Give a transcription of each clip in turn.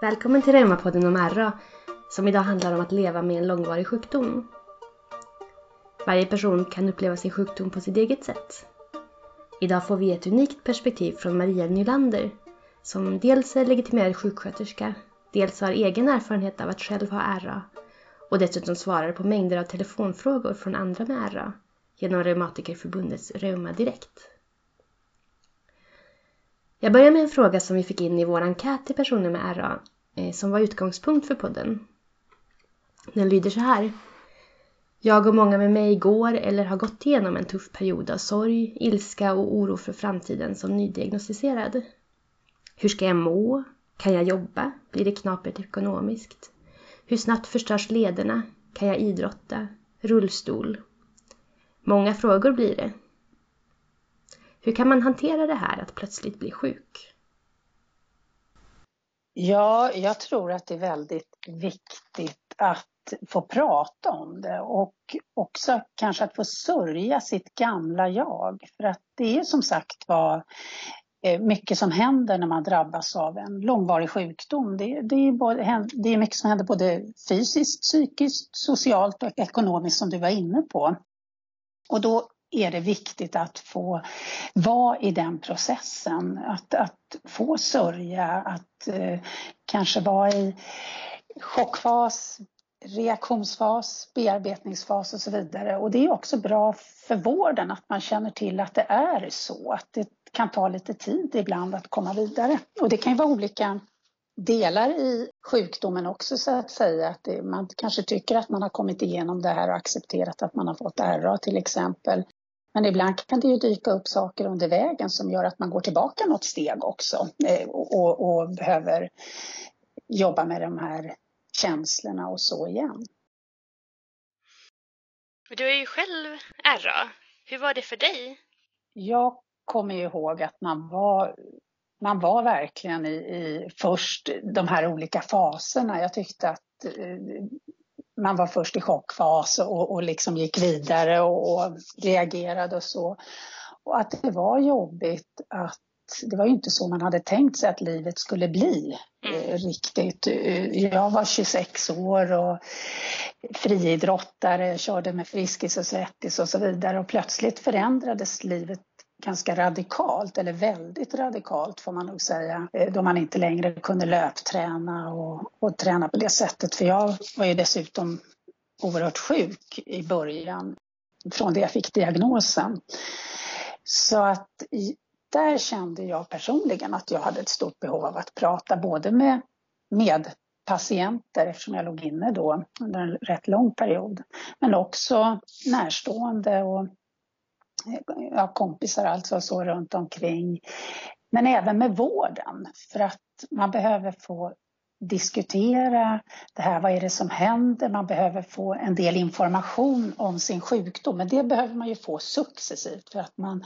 Välkommen till Reumapodden om RA som idag handlar om att leva med en långvarig sjukdom. Varje person kan uppleva sin sjukdom på sitt eget sätt. Idag får vi ett unikt perspektiv från Maria Nylander som dels är legitimerad sjuksköterska, dels har egen erfarenhet av att själv ha RA och dessutom svarar på mängder av telefonfrågor från andra med RA genom Reumatikerförbundets Reuma Direkt. Jag börjar med en fråga som vi fick in i vår enkät till personer med RA eh, som var utgångspunkt för podden. Den lyder så här. Jag och många med mig går eller har gått igenom en tuff period av sorg, ilska och oro för framtiden som nydiagnostiserad. Hur ska jag må? Kan jag jobba? Blir det knapert ekonomiskt? Hur snabbt förstörs lederna? Kan jag idrotta? Rullstol? Många frågor blir det. Hur kan man hantera det här att plötsligt bli sjuk? Ja, jag tror att det är väldigt viktigt att få prata om det och också kanske att få sörja sitt gamla jag. För att det är som sagt var eh, mycket som händer när man drabbas av en långvarig sjukdom. Det, det, är både, det är mycket som händer både fysiskt, psykiskt, socialt och ekonomiskt som du var inne på. Och då är det viktigt att få vara i den processen. Att, att få sörja, att eh, kanske vara i chockfas, reaktionsfas, bearbetningsfas och så vidare. Och det är också bra för vården att man känner till att det är så, att det kan ta lite tid ibland att komma vidare. Och det kan ju vara olika delar i sjukdomen också så att säga. Att det, man kanske tycker att man har kommit igenom det här och accepterat att man har fått RA till exempel. Men ibland kan det ju dyka upp saker under vägen som gör att man går tillbaka något steg också eh, och, och behöver jobba med de här känslorna och så igen. Du är ju själv RA. Hur var det för dig? Jag kommer ju ihåg att man var, man var verkligen i, i först de här olika faserna. Jag tyckte att eh, man var först i chockfas och, och liksom gick vidare och, och reagerade och så. Och att det var jobbigt att det var ju inte så man hade tänkt sig att livet skulle bli mm. eh, riktigt. Jag var 26 år och friidrottare, körde med Friskis och Svettis och så vidare och plötsligt förändrades livet ganska radikalt, eller väldigt radikalt får man nog säga, eh, då man inte längre kunde löpträna och, och träna på det sättet. För jag var ju dessutom oerhört sjuk i början, från det jag fick diagnosen. Så att där kände jag personligen att jag hade ett stort behov av att prata både med medpatienter eftersom jag låg inne då under en rätt lång period, men också närstående och ja, kompisar alltså så runt omkring. Men även med vården för att man behöver få diskutera det här, vad är det som händer? Man behöver få en del information om sin sjukdom, men det behöver man ju få successivt för att man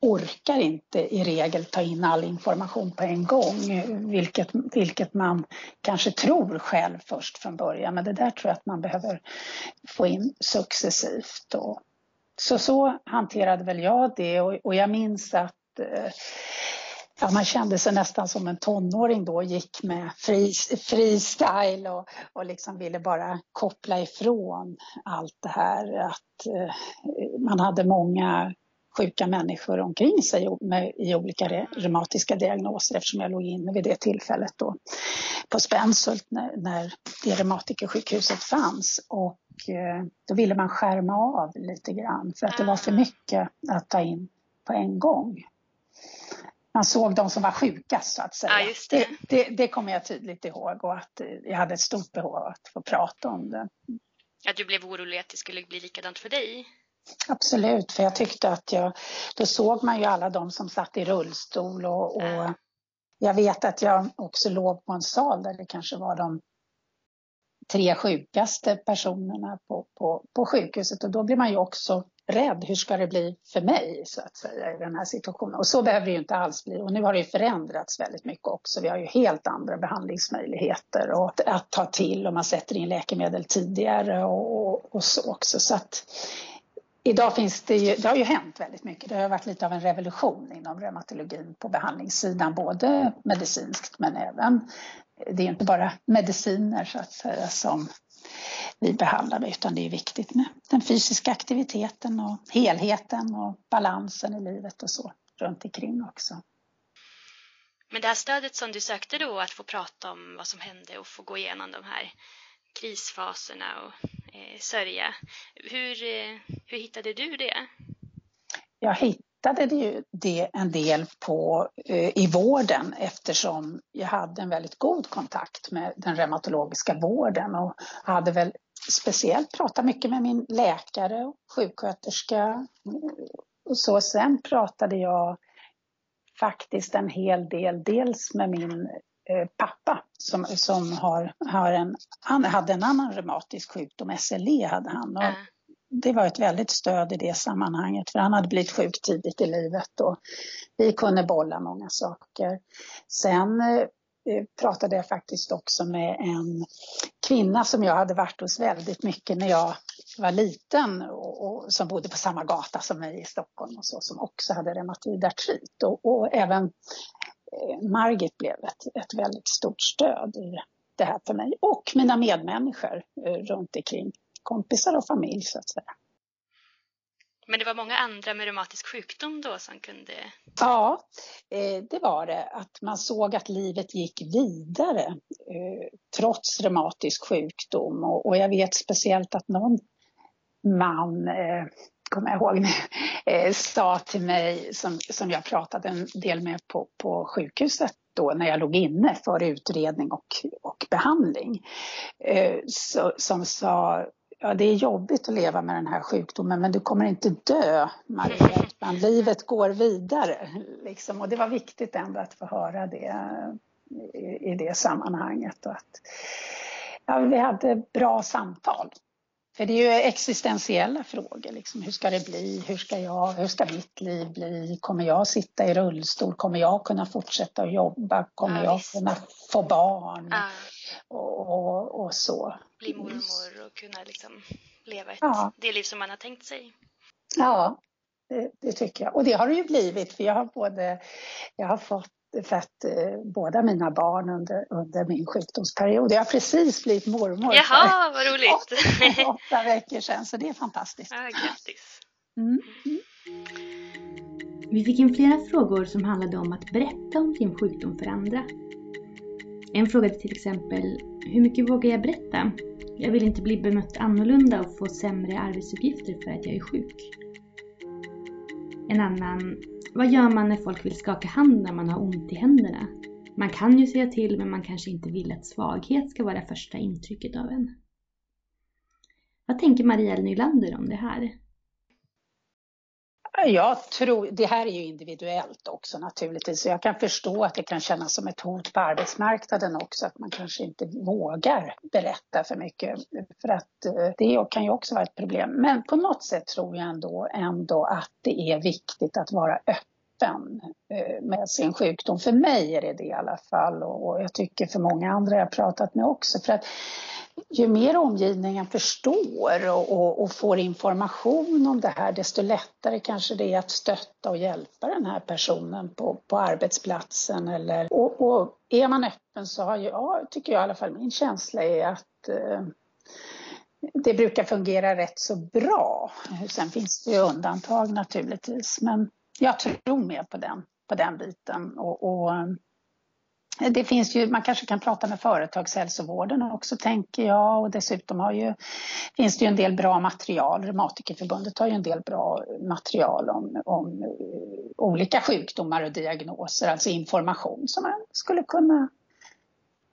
orkar inte i regel ta in all information på en gång, vilket, vilket man kanske tror själv först från början, men det där tror jag att man behöver få in successivt. Och så så hanterade väl jag det och, och jag minns att eh, ja, man kände sig nästan som en tonåring då, gick med freestyle och, och liksom ville bara koppla ifrån allt det här. Att eh, man hade många sjuka människor omkring sig med, i olika reumatiska diagnoser eftersom jag låg inne vid det tillfället då på Spenshult när, när det reumatikersjukhuset fanns. Och eh, då ville man skärma av lite grann för att det var för mycket att ta in på en gång man såg de som var sjukast så att säga. Ja, det. Det, det, det kommer jag tydligt ihåg och att jag hade ett stort behov av att få prata om det. Att du blev orolig att det skulle bli likadant för dig? Absolut, för jag tyckte att jag, då såg man ju alla de som satt i rullstol och, och jag vet att jag också låg på en sal där det kanske var de tre sjukaste personerna på, på, på sjukhuset och då blir man ju också rädd. Hur ska det bli för mig så att säga i den här situationen? Och så behöver det ju inte alls bli. Och nu har det ju förändrats väldigt mycket också. Vi har ju helt andra behandlingsmöjligheter och att, att ta till och man sätter in läkemedel tidigare och, och, och så också. Så att Idag finns det ju, det har ju hänt väldigt mycket. Det har varit lite av en revolution inom reumatologin på behandlingssidan, både medicinskt men även det är inte bara mediciner så att säga som vi behandlar med utan det är viktigt med den fysiska aktiviteten och helheten och balansen i livet och så runt omkring också. Men det här stödet som du sökte då, att få prata om vad som hände och få gå igenom de här krisfaserna och Eh, sörja. Hur, eh, hur hittade du det? Jag hittade det, ju det en del på, eh, i vården eftersom jag hade en väldigt god kontakt med den reumatologiska vården och hade väl speciellt pratat mycket med min läkare och sjuksköterska. Och så sen pratade jag faktiskt en hel del, dels med min pappa som, som har, har en, han hade en annan reumatisk sjukdom, SLE hade han. Och. Det var ett väldigt stöd i det sammanhanget för han hade blivit sjuk tidigt i livet och vi kunde bolla många saker. Sen eh, pratade jag faktiskt också med en kvinna som jag hade varit hos väldigt mycket när jag var liten och, och som bodde på samma gata som mig i Stockholm och så, som också hade reumatoid artrit. Och, och även eh, Margit blev ett, ett väldigt stort stöd i det här för mig och mina medmänniskor eh, runt omkring, kompisar och familj så att säga. Men det var många andra med reumatisk sjukdom då som kunde? Ja, eh, det var det. Att man såg att livet gick vidare eh, trots reumatisk sjukdom. Och jag vet speciellt att någon man, kommer jag ihåg nu, eh, sa till mig, som, som jag pratade en del med på, på sjukhuset då när jag låg inne för utredning och, och behandling, eh, så, som sa ja, det är jobbigt att leva med den här sjukdomen men du kommer inte dö Maria, utan livet går vidare. Liksom. Och det var viktigt ändå att få höra det i, i det sammanhanget. Och att, ja, vi hade bra samtal. För det är ju existentiella frågor. Liksom. Hur ska det bli? Hur ska, jag, hur ska mitt liv bli? Kommer jag sitta i rullstol? Kommer jag kunna fortsätta att jobba? Kommer ja, jag visst. kunna få barn? Ja. Och, och, och, så. Bli mormor och kunna liksom leva ett, ja. det liv som man har tänkt sig. Ja, det, det, tycker jag. Och det har det ju blivit för jag har både, jag har fått fött eh, båda mina barn under, under min sjukdomsperiod. Jag har precis blivit mormor Jaha, vad roligt! Åtta, åtta veckor sedan, så det är fantastiskt. Ja, grattis! Mm. Mm. Vi fick in flera frågor som handlade om att berätta om sin sjukdom för andra. En fråga till exempel, hur mycket vågar jag berätta? Jag vill inte bli bemött annorlunda och få sämre arbetsuppgifter för att jag är sjuk. En annan, vad gör man när folk vill skaka hand när man har ont i händerna? Man kan ju säga till men man kanske inte vill att svaghet ska vara första intrycket av en. Vad tänker Maria Nylander om det här? Jag tror, det här är ju individuellt också naturligtvis, så jag kan förstå att det kan kännas som ett hot på arbetsmarknaden också, att man kanske inte vågar berätta för mycket, för att eh, det kan ju också vara ett problem. Men på något sätt tror jag ändå, ändå att det är viktigt att vara öppen öppen eh, med sin sjukdom. För mig är det det i alla fall och jag tycker för många andra jag pratat med också. För att ju mer omgivningen förstår och, och, och, får information om det här, desto lättare kanske det är att stötta och hjälpa den här personen på, på arbetsplatsen. Eller, och, och är man öppen så har jag, tycker jag i alla fall, min känsla är att eh, det brukar fungera rätt så bra. Sen finns det ju undantag naturligtvis, men jag tror mer på den, på den biten. och, och eh, det finns ju, man kanske kan prata med företagshälsovården också tänker jag och dessutom har ju, finns det ju en del bra material. Reumatikerförbundet har ju en del bra material om, om eh, olika sjukdomar och diagnoser, alltså information som man skulle kunna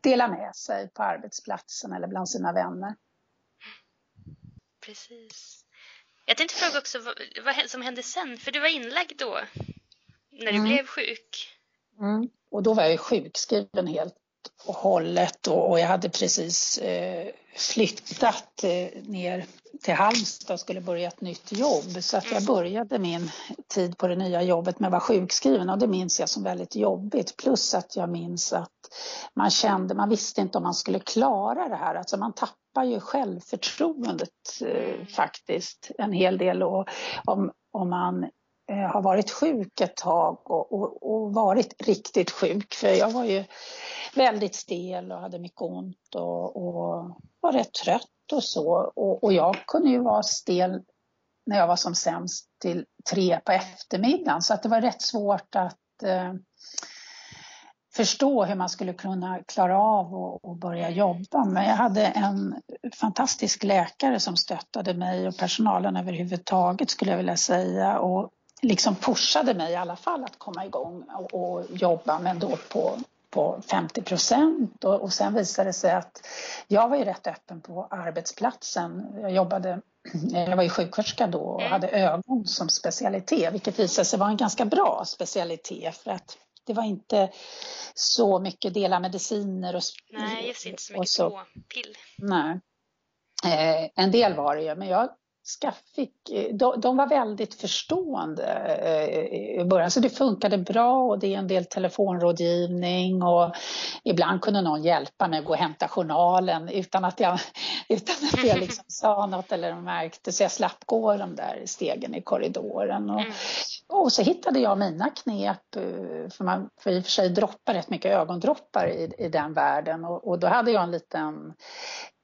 dela med sig på arbetsplatsen eller bland sina vänner. Precis. Jag tänkte fråga också vad, vad som hände sen, för du var inlagd då när du mm. blev sjuk. Mm. Och då var jag sjukskriven helt och hållet och, och jag hade precis eh, flyttat eh, ner till Halmstad och skulle börja ett nytt jobb. Så att jag mm. började min tid på det nya jobbet med att vara sjukskriven och det minns jag som väldigt jobbigt. Plus att jag minns att man kände, man visste inte om man skulle klara det här. Alltså man tappar ju självförtroendet eh, faktiskt en hel del och om, om man Eh, har varit sjuk ett tag och, och, och, varit riktigt sjuk. För jag var ju väldigt stel och hade mycket ont och, och var rätt trött och så. Och, och, jag kunde ju vara stel när jag var som sämst till tre på eftermiddagen så att det var rätt svårt att eh, förstå hur man skulle kunna klara av och, börja jobba. Men jag hade en fantastisk läkare som stöttade mig och personalen överhuvudtaget skulle jag vilja säga och liksom pushade mig i alla fall att komma igång och, och jobba men då på på 50 procent och, och sen visade det sig att jag var ju rätt öppen på arbetsplatsen. Jag jobbade, jag var ju sjuksköterska då och hade ögon som specialitet vilket visade sig vara en ganska bra specialitet för att det var inte så mycket dela mediciner och Nej, just inte så mycket så. på pill. Nej. Eh, en del var det ju, men jag fick, de, de var väldigt förstående eh, i början, så det funkade bra och det är en del telefonrådgivning och ibland kunde någon hjälpa mig att gå och hämta journalen utan att jag, utan att jag liksom sa något eller märkte så jag slapp gå de där stegen i korridoren. Och, mm. och så hittade jag mina knep, eh, för man får i och för sig droppa rätt mycket ögondroppar i, i den världen och, och då hade jag en liten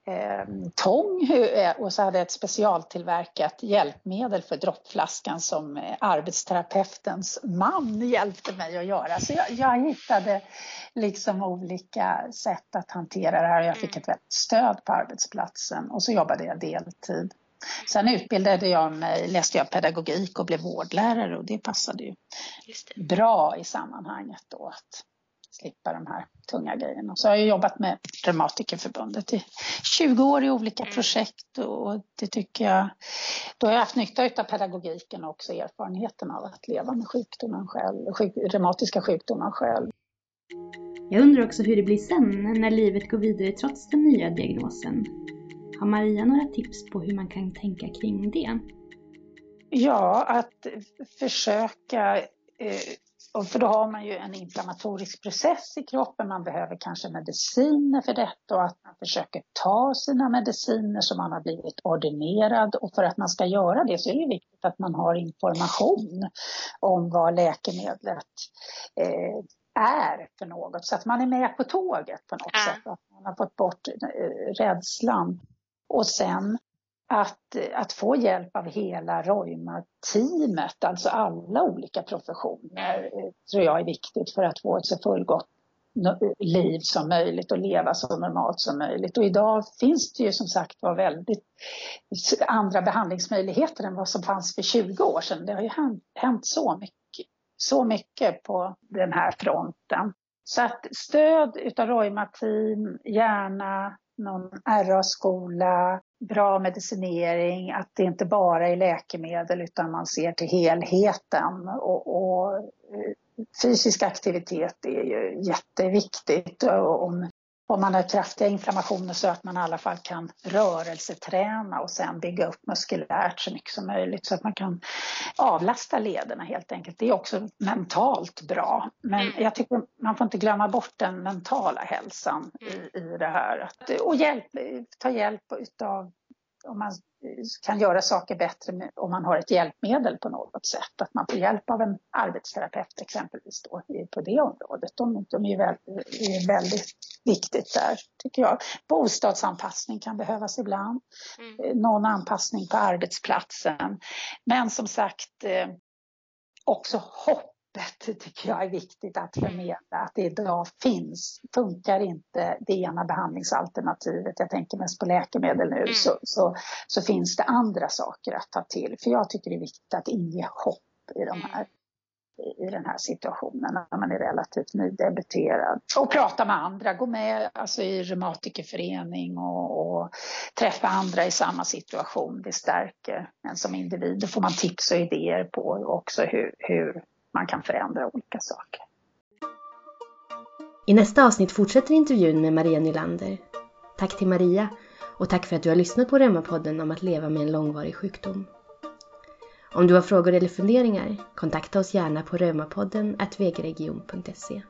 eh, tång och så hade jag ett specialtillverkat hjälpmedel för droppflaskan som eh, arbetsterapeutens man hjälpte mig att göra. Så jag, jag hittade liksom olika sätt att hantera det här och jag fick mm. ett väldigt stöd på arbetsplatsen och så jobbade jag deltid. Sen utbildade jag mig, läste jag pedagogik och blev vårdlärare och det passade ju det. bra i sammanhanget då att slippa de här tunga grejerna. Så har jag jobbat med Reumatikerförbundet i 20 år i olika mm. projekt och det tycker jag, då har jag haft nytta av pedagogiken och också erfarenheten av att leva med sjukdomen själv, sjuk, reumatiska sjukdomen själv. Jag undrar också hur det blir sen när livet går vidare trots den nya diagnosen. Har Maria några tips på hur man kan tänka kring det? Ja, att försöka eh, och för då har man ju en inflammatorisk process i kroppen, man behöver kanske mediciner för detta och att man försöker ta sina mediciner som man har blivit ordinerad och för att man ska göra det så är det viktigt att man har information om vad läkemedlet eh, är för något så att man är med på tåget på något ja. sätt, att man har fått bort eh, rädslan. Och sen att, eh, att få hjälp av hela Roima-teamet, alltså alla olika professioner, eh, tror jag är viktigt för att få ett så fullgott eh, liv som möjligt och leva så normalt som möjligt. Och idag finns det ju som sagt var väldigt andra behandlingsmöjligheter än vad som fanns för 20 år sedan. Det har ju hänt så mycket, så mycket på den här fronten. Så att stöd utav Roima-team, gärna någon RA-skola, bra medicinering, att det inte bara är läkemedel utan man ser till helheten. Och, och eh, fysisk aktivitet är ju jätteviktigt. Om om man har kraftiga inflammationer så att man i alla fall kan rörelseträna och sen bygga upp muskulärt så mycket som möjligt så att man kan avlasta lederna helt enkelt. Det är också mentalt bra. Men mm. jag tycker man får inte glömma bort den mentala hälsan i, i det här. Och hjälp, ta hjälp utav om man kan göra saker bättre med, om man har ett hjälpmedel på något sätt. Att man får hjälp av en arbetsterapeut exempelvis då, på det området. De, de är, väldigt, är väldigt viktigt där, tycker jag. Bostadsanpassning kan behövas ibland. Mm. Eh, någon anpassning på arbetsplatsen. Men som sagt, eh, också hopp öppet tycker jag är viktigt att förmedla. Att det idag finns. Funkar inte det ena behandlingsalternativet, jag tänker mest på läkemedel nu, mm. så, så, så, finns det andra saker att ta till. För jag tycker det är viktigt att inge hopp i de här i den här situationen när man är relativt nydebuterad. Och prata med andra, gå med alltså, i reumatikerförening och, och träffa andra i samma situation. Det stärker en som individ. Då får man tips och idéer på också hur, hur man kan förändra olika saker. I nästa avsnitt fortsätter intervjun med Maria Nylander. Tack till Maria och tack för att du har lyssnat på Remmapodden om att leva med en långvarig sjukdom. Om du har frågor eller funderingar, kontakta oss gärna på reumapodden vgregion.se.